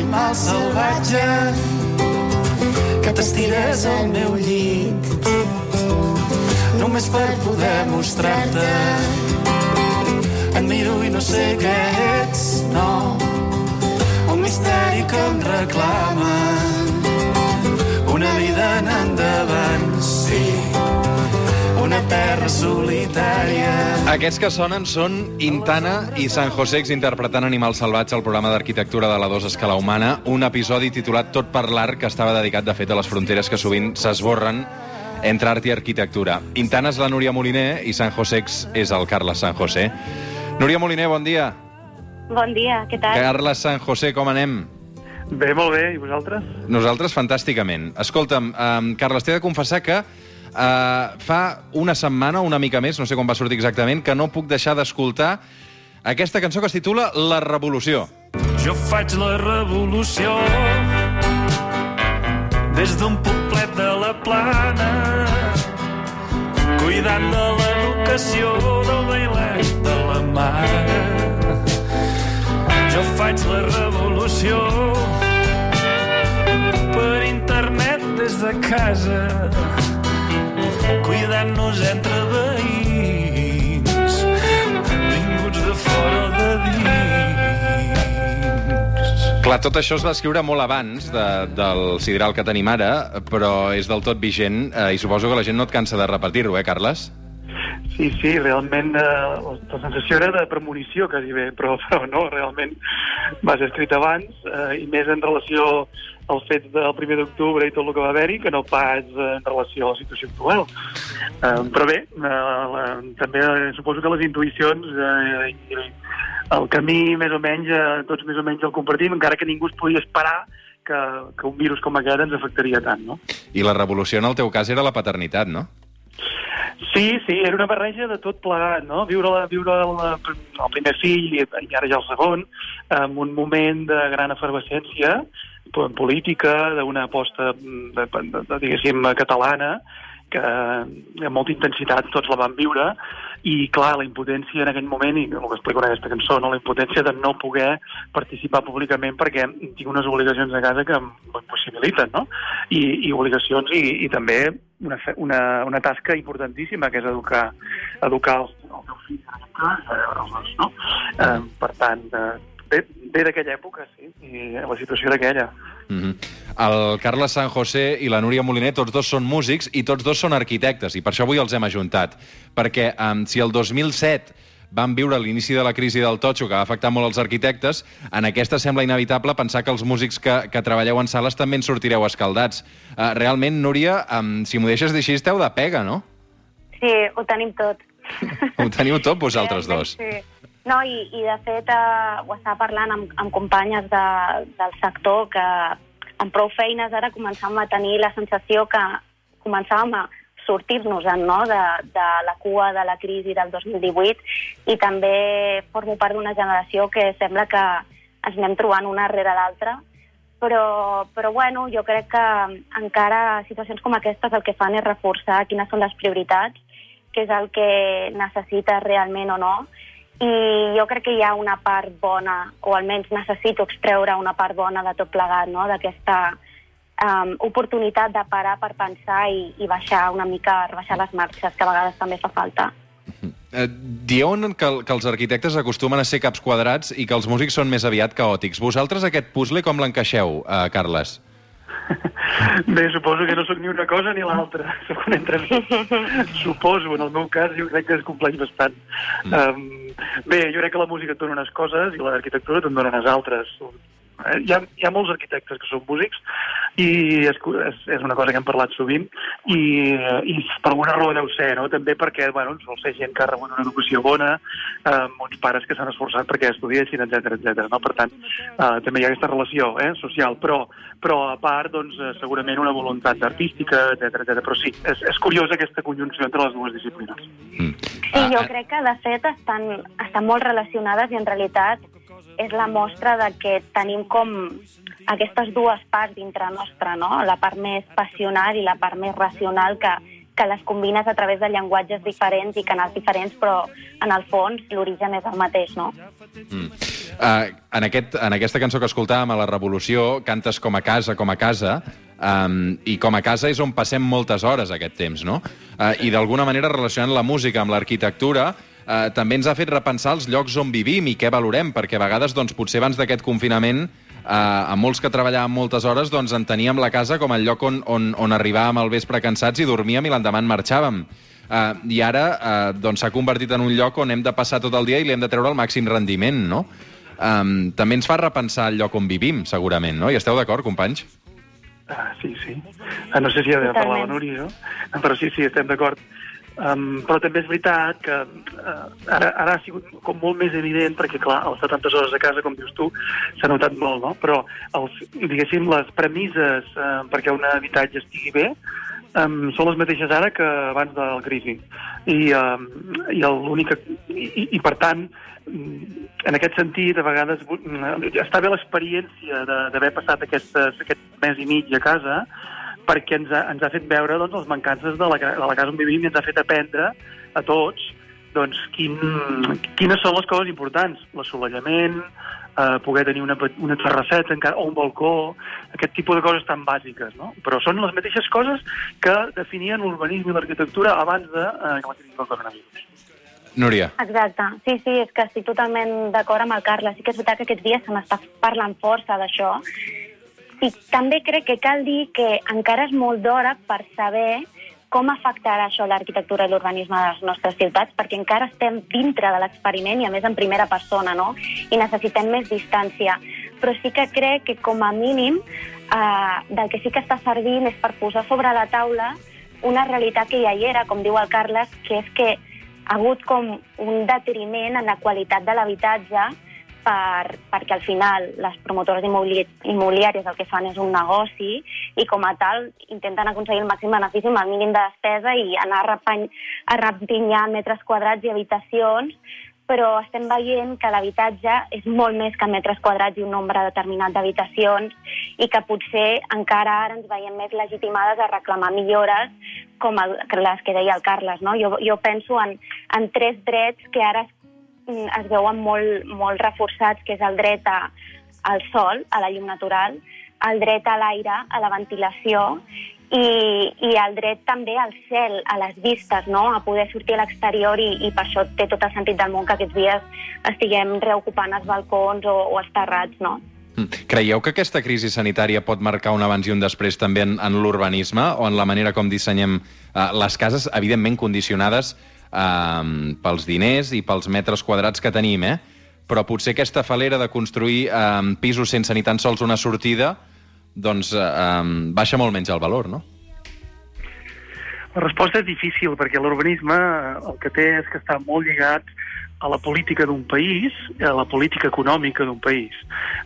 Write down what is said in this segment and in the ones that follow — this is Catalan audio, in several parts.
animal salvatge que t'estires al meu llit. Només per poder mostrar-te et miro i no sé què ets, no. Un misteri que em reclama solitària. Aquests que sonen són Intana i San Josex interpretant Animal Salvatge al programa d'arquitectura de la 2 Escala Humana, un episodi titulat Tot per l'art que estava dedicat, de fet, a les fronteres que sovint s'esborren entre art i arquitectura. Intana és la Núria Moliner i San Josex és el Carles San José. Núria Moliner, bon dia. Bon dia, què tal? Carles San José, com anem? Bé, molt bé, i vosaltres? Nosaltres fantàsticament. Escolta'm, um, Carles, t'he de confessar que Uh, fa una setmana, una mica més, no sé com va sortir exactament, que no puc deixar d'escoltar aquesta cançó que es titula La Revolució. Jo faig la revolució des d'un poblet de la plana cuidant de l'educació del bailet de la mare. Jo faig la revolució per internet des de casa cuidant-nos entre veïns, vinguts de fora o de dins. Clar, tot això es va escriure molt abans de, del sideral que tenim ara, però és del tot vigent eh, i suposo que la gent no et cansa de repetir-ho, eh, Carles? Sí, sí, realment eh, la sensació era de premonició, quasi bé, però, però no, realment va ser escrit abans, eh, i més en relació als fets del primer d'octubre i tot el que va haver-hi, que no pas en relació a la situació actual. Eh, però bé, eh, la, també eh, suposo que les intuïcions eh, el camí més o menys, eh, tots més o menys el compartim, encara que ningú es podia esperar que, que un virus com aquest ens afectaria tant, no? I la revolució, en el teu cas, era la paternitat, no? Sí, sí, era una barreja de tot plegat, no? Viure, la, viure la, el primer fill i ara ja el segon, en un moment de gran efervescència política, d'una aposta, de, de, de, diguéssim, catalana, que amb molta intensitat tots la van viure, i clar, la impotència en aquell moment, i el que explico en aquesta cançó, no? la impotència de no poder participar públicament perquè tinc unes obligacions a casa que m'impossibiliten, no? I, i obligacions i, i també una, una, una tasca importantíssima, que és educar, educar el, el teu fill, en aquest cas, eh, no? Eh, per tant, eh, ve, d'aquella època, sí, i la situació era aquella. Mm -hmm. El Carles San José i la Núria Moliner, tots dos són músics i tots dos són arquitectes, i per això avui els hem ajuntat. Perquè um, si el 2007 van viure l'inici de la crisi del totxo, que va afectar molt els arquitectes, en aquesta sembla inevitable pensar que els músics que, que treballeu en sales també en sortireu escaldats. Uh, realment, Núria, um, si m'ho deixes dir així, esteu de pega, no? Sí, ho tenim tot. Ho teniu tot, vosaltres dos. Sí. No, i, i de fet eh, ho estava parlant amb, amb companyes de, del sector que amb prou feines ara començàvem a tenir la sensació que començàvem a sortir-nos-en no? de, de la cua de la crisi del 2018 i també formo part d'una generació que sembla que ens anem trobant una rere l'altra però, però bueno, jo crec que encara situacions com aquestes el que fan és reforçar quines són les prioritats, què és el que necessites realment o no, i jo crec que hi ha una part bona, o almenys necessito extreure una part bona de tot plegat, no? d'aquesta um, oportunitat de parar per pensar i, i baixar una mica, rebaixar les marxes, que a vegades també fa falta. Eh, dieu que, que els arquitectes acostumen a ser caps quadrats i que els músics són més aviat caòtics. Vosaltres aquest puzzle com l'encaixeu, eh, Carles? Bé, suposo que no sóc ni una cosa ni l'altra. Sóc un entremig. suposo, en el meu cas, jo crec que es compleix bastant. Mm. Um, bé, jo crec que la música et dona unes coses i l'arquitectura te'n dona unes altres. Eh, hi, ha, hi ha molts arquitectes que són músics i és, és, és una cosa que hem parlat sovint i, i per alguna raó deu ser, no? també perquè bueno, sol ser gent que ha rebut una educació bona, eh, uns pares que s'han esforçat perquè estudiessin, etc etc. No? Per tant, eh, també hi ha aquesta relació eh, social, però, però a part, doncs, eh, segurament una voluntat artística, etc etc. Però sí, és, és curiosa aquesta conjunció entre les dues disciplines. Mm. Sí, jo crec que de fet estan, estan molt relacionades i en realitat és la mostra de que tenim com aquestes dues parts dintre nostra, no? La part més passional i la part més racional que, que les combines a través de llenguatges diferents i canals diferents, però en el fons l'origen és el mateix, no? Mm. Uh, en, aquest, en aquesta cançó que escoltàvem a la Revolució, cantes com a casa, com a casa, um, i com a casa és on passem moltes hores aquest temps, no? Uh, I d'alguna manera relacionant la música amb l'arquitectura, uh, també ens ha fet repensar els llocs on vivim i què valorem, perquè a vegades, doncs, potser abans d'aquest confinament, uh, a molts que treballàvem moltes hores, doncs enteníem la casa com el lloc on, on, on arribàvem al vespre cansats i dormíem i l'endemà marxàvem. Uh, I ara uh, doncs s'ha convertit en un lloc on hem de passar tot el dia i li hem de treure el màxim rendiment, no? Um, també ens fa repensar el lloc on vivim, segurament, no? I esteu d'acord, companys? Ah, sí, sí. Ah, no sé si ha de parlar la. Núria, no? però sí, sí, estem d'acord. Um, però també és veritat que uh, ara, ara ha sigut com molt més evident, perquè clar, a les 70 hores a casa, com dius tu, s'ha notat molt, no? Però, els, diguéssim, les premisses uh, perquè un habitatge estigui bé um, són les mateixes ara que abans de la crisi. I, um, i l'única... I, i, I, per tant, en aquest sentit, a vegades mm, està bé l'experiència d'haver passat aquestes, aquest mes i mig a casa, perquè ens ha, ens ha fet veure doncs, les mancances de la, de la casa on vivim i ens ha fet aprendre a tots doncs, quin, quines són les coses importants. L'assolellament, eh, poder tenir una, una terrasseta encara, o un balcó, aquest tipus de coses tan bàsiques. No? Però són les mateixes coses que definien l'urbanisme i l'arquitectura abans de eh, que la crisi del coronavirus. Núria. Exacte, sí, sí, és que estic totalment d'acord amb el Carles. Sí que és veritat que aquests dies se n'està parlant força d'això. I també crec que cal dir que encara és molt d'hora per saber com afectarà això l'arquitectura i l'urbanisme de les nostres ciutats, perquè encara estem dintre de l'experiment i, a més, en primera persona, no? I necessitem més distància. Però sí que crec que, com a mínim, eh, del que sí que està servint és per posar sobre la taula una realitat que ja hi era, com diu el Carles, que és que ha hagut com un detriment en la qualitat de l'habitatge per, perquè al final les promotores immobili immobiliàries el que fan és un negoci i com a tal intenten aconseguir el màxim benefici amb el mínim de despesa i anar arrepany, arrepinyant metres quadrats i habitacions però estem veient que l'habitatge és molt més que metres quadrats i un nombre determinat d'habitacions i que potser encara ara ens veiem més legitimades a reclamar millores com el, les que deia el Carles. No? Jo, jo penso en, en tres drets que ara es, es veuen molt, molt reforçats, que és el dret a, al sol, a la llum natural, el dret a l'aire, a la ventilació i, i el dret també al cel, a les vistes, no? a poder sortir a l'exterior i, i per això té tot el sentit del món que aquests dies estiguem reocupant els balcons o, o els terrats. No? Mm. Creieu que aquesta crisi sanitària pot marcar un abans i un després també en, en l'urbanisme o en la manera com dissenyem eh, les cases, evidentment condicionades eh, pels diners i pels metres quadrats que tenim, eh? però potser aquesta falera de construir eh, pisos sense ni tan sols una sortida doncs eh, baixa molt menys el valor, no? La resposta és difícil, perquè l'urbanisme eh, el que té és que està molt lligat a la política d'un país, a la política econòmica d'un país,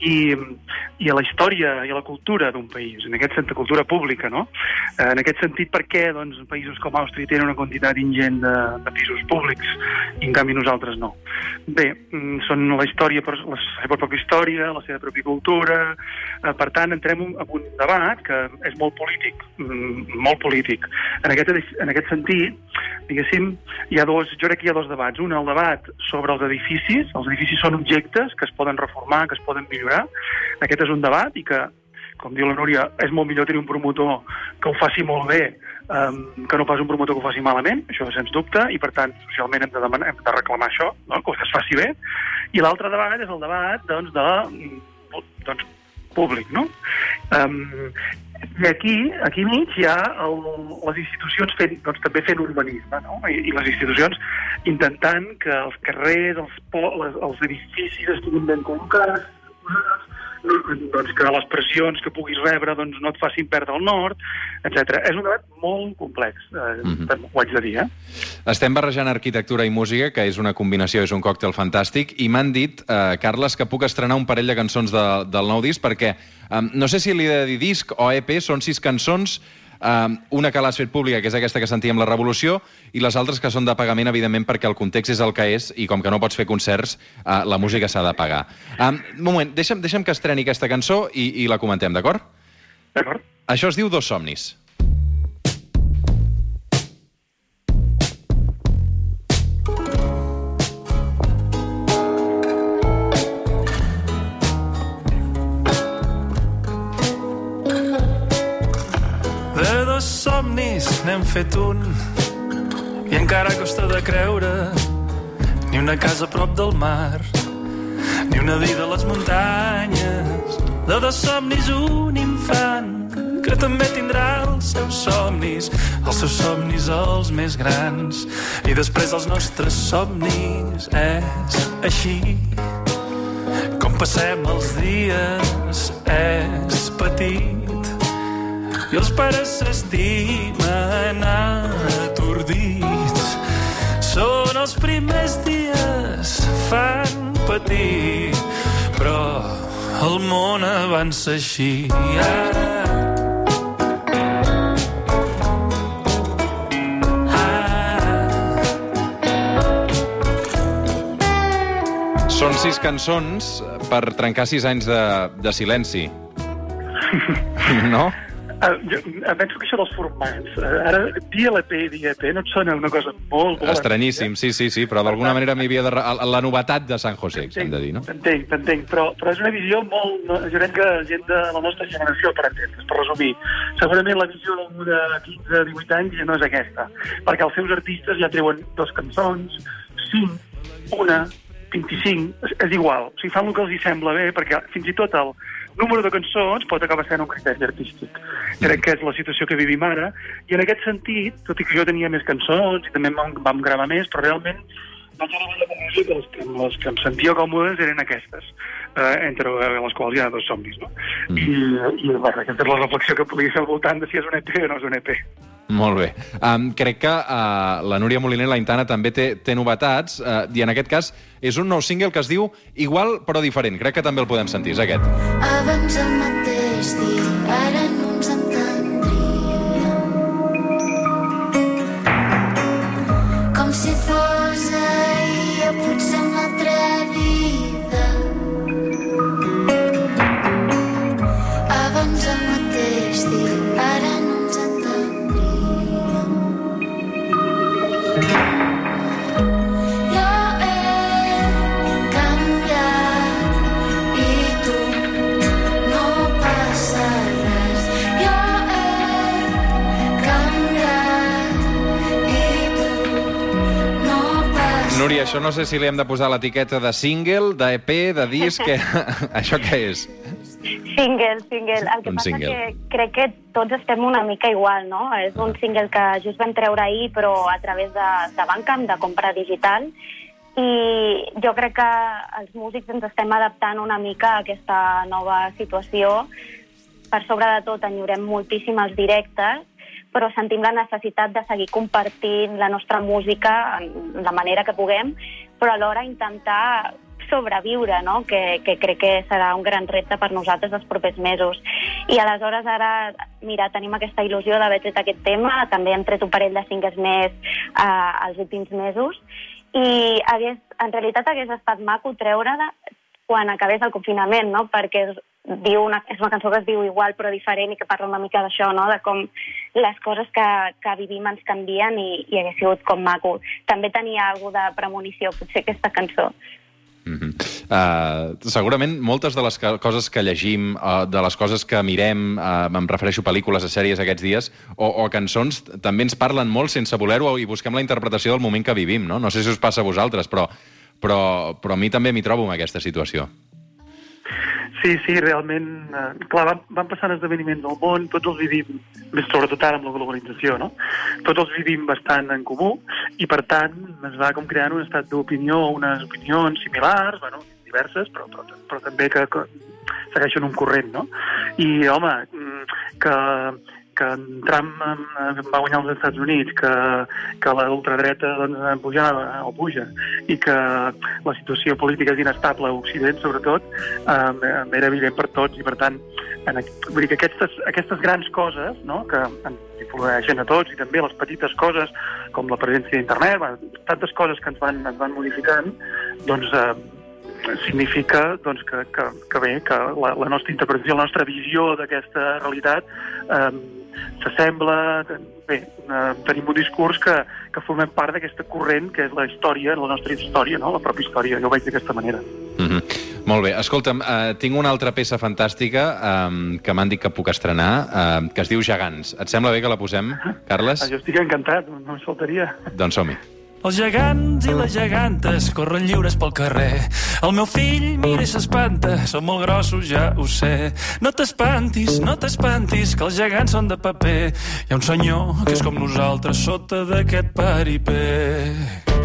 i, i a la història i a la cultura d'un país, en aquest sentit, cultura pública, no? En aquest sentit, per què doncs, països com Àustria tenen una quantitat ingent de, de pisos públics i, en canvi, nosaltres no? Bé, mm, són la història, per- la seva pròpia història, la seva pròpia cultura... Eh, per tant, entrem en en un debat que és molt polític, mm, molt polític. En aquest, en aquest sentit, diguéssim, hi ha dos, jo crec que hi ha dos debats. Un, el debat sobre els edificis. Els edificis són objectes que es poden reformar, que es poden millorar. Aquest és un debat i que, com diu la Núria, és molt millor tenir un promotor que ho faci molt bé um, que no pas un promotor que ho faci malament, això sens dubte, i per tant, socialment hem de, demanar, hem de reclamar això, no? que es faci bé. I l'altre debat és el debat doncs, de, doncs, públic, no? Um, i aquí, aquí mig hi ha el, les institucions fent, doncs, també fent urbanisme, no? I, i les institucions intentant que els carrers, els, po, les, els edificis estiguin ben col·locats, doncs que les pressions que puguis rebre doncs, no et facin perdre el nord, etc. És un debat molt complex, eh, Mhm. també ho haig de dir, eh? Estem barrejant arquitectura i música, que és una combinació, és un còctel fantàstic, i m'han dit, eh, Carles, que puc estrenar un parell de cançons de, del nou disc, perquè eh, no sé si li he de dir disc o EP, són sis cançons, eh, una que l'has fet pública, que és aquesta que sentíem, La Revolució, i les altres que són de pagament, evidentment, perquè el context és el que és, i com que no pots fer concerts, eh, la música s'ha de pagar. Eh, un moment, deixa'm, deixa'm que estreni aquesta cançó i, i la comentem, d'acord? D'acord? Això es diu Dos somnis. Fet un i encara costa de creure ni una casa a prop del mar ni una vida a les muntanyes de dos somnis un infant que també tindrà els seus somnis els seus somnis els més grans i després els nostres somnis és així. Com passem els dies és petit i els pares s'estimen atordits. Són els primers dies, fan patir, però el món avança així. Ah. Ah. Són sis cançons per trencar sis anys de, de silenci. No? Uh, jo eh, penso que això dels formats, uh, ara dir LP i EP no et sona una cosa molt... molt Estranyíssim, sí, sí, sí, però d'alguna manera m'hi havia de... La novetat de San José, hem de dir, no? T'entenc, t'entenc, però, però és una visió molt... No, jo crec que gent de la nostra generació, per entendre's, per resumir. Segurament la visió de 15, 18 anys ja no és aquesta, perquè els seus artistes ja treuen dos cançons, cinc, una, 25, és, és igual. O sigui, fan el que els hi sembla bé, perquè fins i tot el número de cançons pot acabar sent un criteri artístic. Crec que és la situació que vivim ara, i en aquest sentit, tot i que jo tenia més cançons i també vam, vam gravar més, però realment vaig arribar a la conclusió que les que, les que em sentia còmodes eren aquestes, eh, entre les quals hi ha dos somnis, no? Mm. I, i bueno, aquesta és la reflexió que podia fer al voltant de si és un EP o no és un EP. Molt bé. Um, crec que uh, la Núria Moliner, la Intana, també té, té novetats, uh, i en aquest cas és un nou single que es diu Igual però diferent. Crec que també el podem sentir, és aquest. Abans el mateix dia, ara Núria, això no sé si li hem de posar l'etiqueta de single, d'EP, de disc... Que... això què és? Single, single. El que Un passa single. que crec que tots estem una mica igual, no? És un single que just vam treure ahir, però a través de, de Bandcamp, de compra digital, i jo crec que els músics ens estem adaptant una mica a aquesta nova situació. Per sobre de tot, enyorem moltíssim els directes, però sentim la necessitat de seguir compartint la nostra música en la manera que puguem, però alhora intentar sobreviure, no? que, que crec que serà un gran repte per nosaltres els propers mesos. I aleshores ara, mira, tenim aquesta il·lusió d'haver tret aquest tema, també hem tret un parell de singles més eh, els últims mesos, i hagués, en realitat hagués estat maco treure de, quan acabés el confinament, no? perquè és, diu una, és una cançó que es diu igual però diferent i que parla una mica d'això, no? de com les coses que, que vivim ens canvien i, i hagués sigut com maco. També tenia alguna de premonició, potser aquesta cançó. Mm -hmm. uh, segurament moltes de les que, coses que llegim, uh, de les coses que mirem, uh, em refereixo a pel·lícules, a sèries aquests dies, o, o cançons, també ens parlen molt sense voler-ho i busquem la interpretació del moment que vivim, no? No sé si us passa a vosaltres, però, però, però a mi també m'hi trobo en aquesta situació. Sí, sí, realment, eh, clar, van, van passant esdeveniments al món, tots els vivim, més sobretot ara amb la globalització, no? Tots els vivim bastant en comú i, per tant, es va com creant un estat d'opinió, unes opinions similars, bueno, diverses, però, però, però també que, que segueixen un corrent, no? I, home, mm, que, que en Trump va guanyar als Estats Units, que, que la ultradreta doncs, pujava o puja, i que la situació política és inestable a Occident, sobretot, eh, era evident per tots, i per tant, en, vull dir que aquestes, aquestes grans coses, no?, que ens influeixen a tots, i també les petites coses, com la presència d'internet, tantes coses que ens van, ens van modificant, doncs eh, significa doncs, que, que, que bé, que la, la nostra interpretació, la nostra visió d'aquesta realitat eh, s'assembla... Bé, eh, tenim un discurs que, que formem part d'aquesta corrent que és la història, la nostra història, no? la pròpia història. Jo ho veig d'aquesta manera. Mm -hmm. Molt bé. Escolta'm, uh, tinc una altra peça fantàstica um, que m'han dit que puc estrenar, uh, que es diu Gegants. Et sembla bé que la posem, Carles? Ah, jo estic encantat, no em faltaria. Doncs som-hi. Els gegants i les gegantes corren lliures pel carrer. El meu fill mira i s'espanta, són molt grossos, ja ho sé. No t'espantis, no t'espantis, que els gegants són de paper. Hi ha un senyor que és com nosaltres sota d'aquest paripé.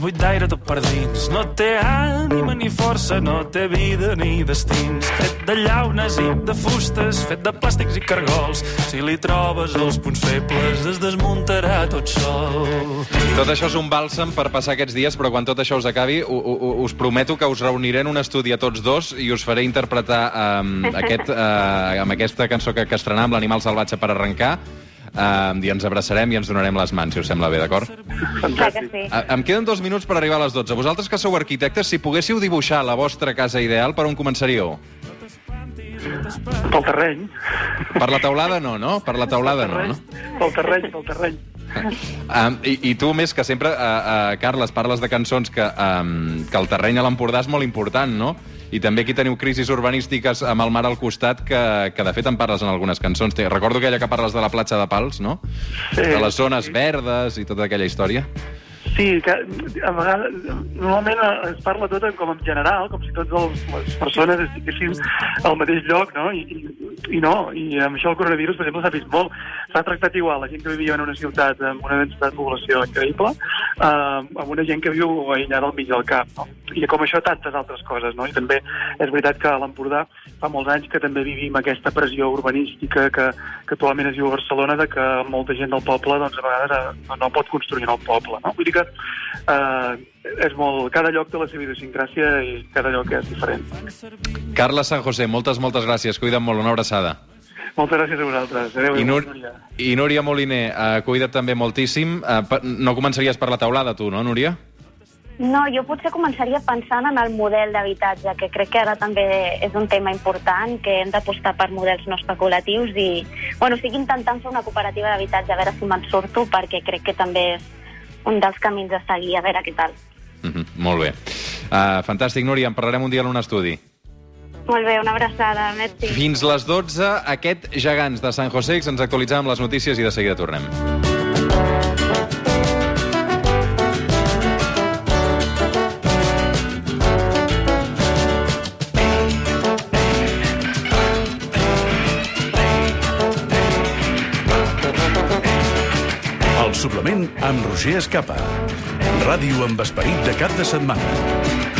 Buit d'aire tot per dins. No té ànima ni força, no té vida ni destins. Fet de llaunes i de fustes, fet de plàstics i cargols. Si li trobes els punts febles, es desmuntarà tot sol. Tot això és un bàlsam per passar aquests dies, però quan tot això us acabi, u- u- us prometo que us reuniré en un estudi a tots dos i us faré interpretar um, aquest, uh, amb aquesta cançó que, que estrenam, l'Animal Salvatge per arrencar, um, i ens abraçarem i ens donarem les mans, si us sembla bé, d'acord? Clar que sí. Em queden dos minuts per arribar a les 12. Vosaltres que sou arquitectes, si poguéssiu dibuixar la vostra casa ideal, per on començaríeu? Pel terreny. Per la taulada no, no? Per la taulada no, no? Pel terreny, pel terreny. Um, i, I tu, més que sempre, uh, uh, Carles, parles de cançons que, um, que el terreny a l'Empordà és molt important, no? I també aquí teniu crisis urbanístiques amb el mar al costat que, que de fet en parles en algunes cançons. Te, recordo aquella que parles de la platja de Pals, no? Sí. De les zones verdes i tota aquella història. Sí, que a vegades, normalment es parla tot en, com en general, com si totes les persones estiguessin al mateix lloc, no? I, i, i no, i amb això el coronavirus, per exemple, s'ha vist molt. S'ha tractat igual la gent que vivia en una ciutat amb una densitat de població increïble eh, amb una gent que viu aïllada al mig del camp, no? I com això tantes altres coses, no? I també és veritat que a l'Empordà fa molts anys que també vivim aquesta pressió urbanística que, que actualment es viu a Barcelona de que molta gent del poble doncs, a vegades eh, no, no pot construir en el poble. No? Vull dir que eh, és molt... Cada lloc té la seva idiosincràsia i cada lloc és diferent. Carles San José, moltes, moltes gràcies. Cuida't molt, una abraçada. Moltes gràcies a vosaltres. Adéu. I, Núria. I Núria Moliner, uh, cuida't també moltíssim. Uh, no començaries per la taulada, tu, no, Núria? No, jo potser començaria pensant en el model d'habitatge, que crec que ara també és un tema important, que hem d'apostar per models no especulatius i, bueno, estic intentant fer una cooperativa d'habitatge, a veure si me'n surto, perquè crec que també és un dels camins a seguir, a veure què tal. Mm -hmm, molt bé. Uh, fantàstic, Núria, en parlarem un dia en un estudi. Molt bé, una abraçada, merci. Fins les 12, aquest Gegants de Sant José, ens actualitzem amb les notícies i de seguida tornem. El suplement amb Roger Escapa. Ràdio amb esperit de cap de setmana.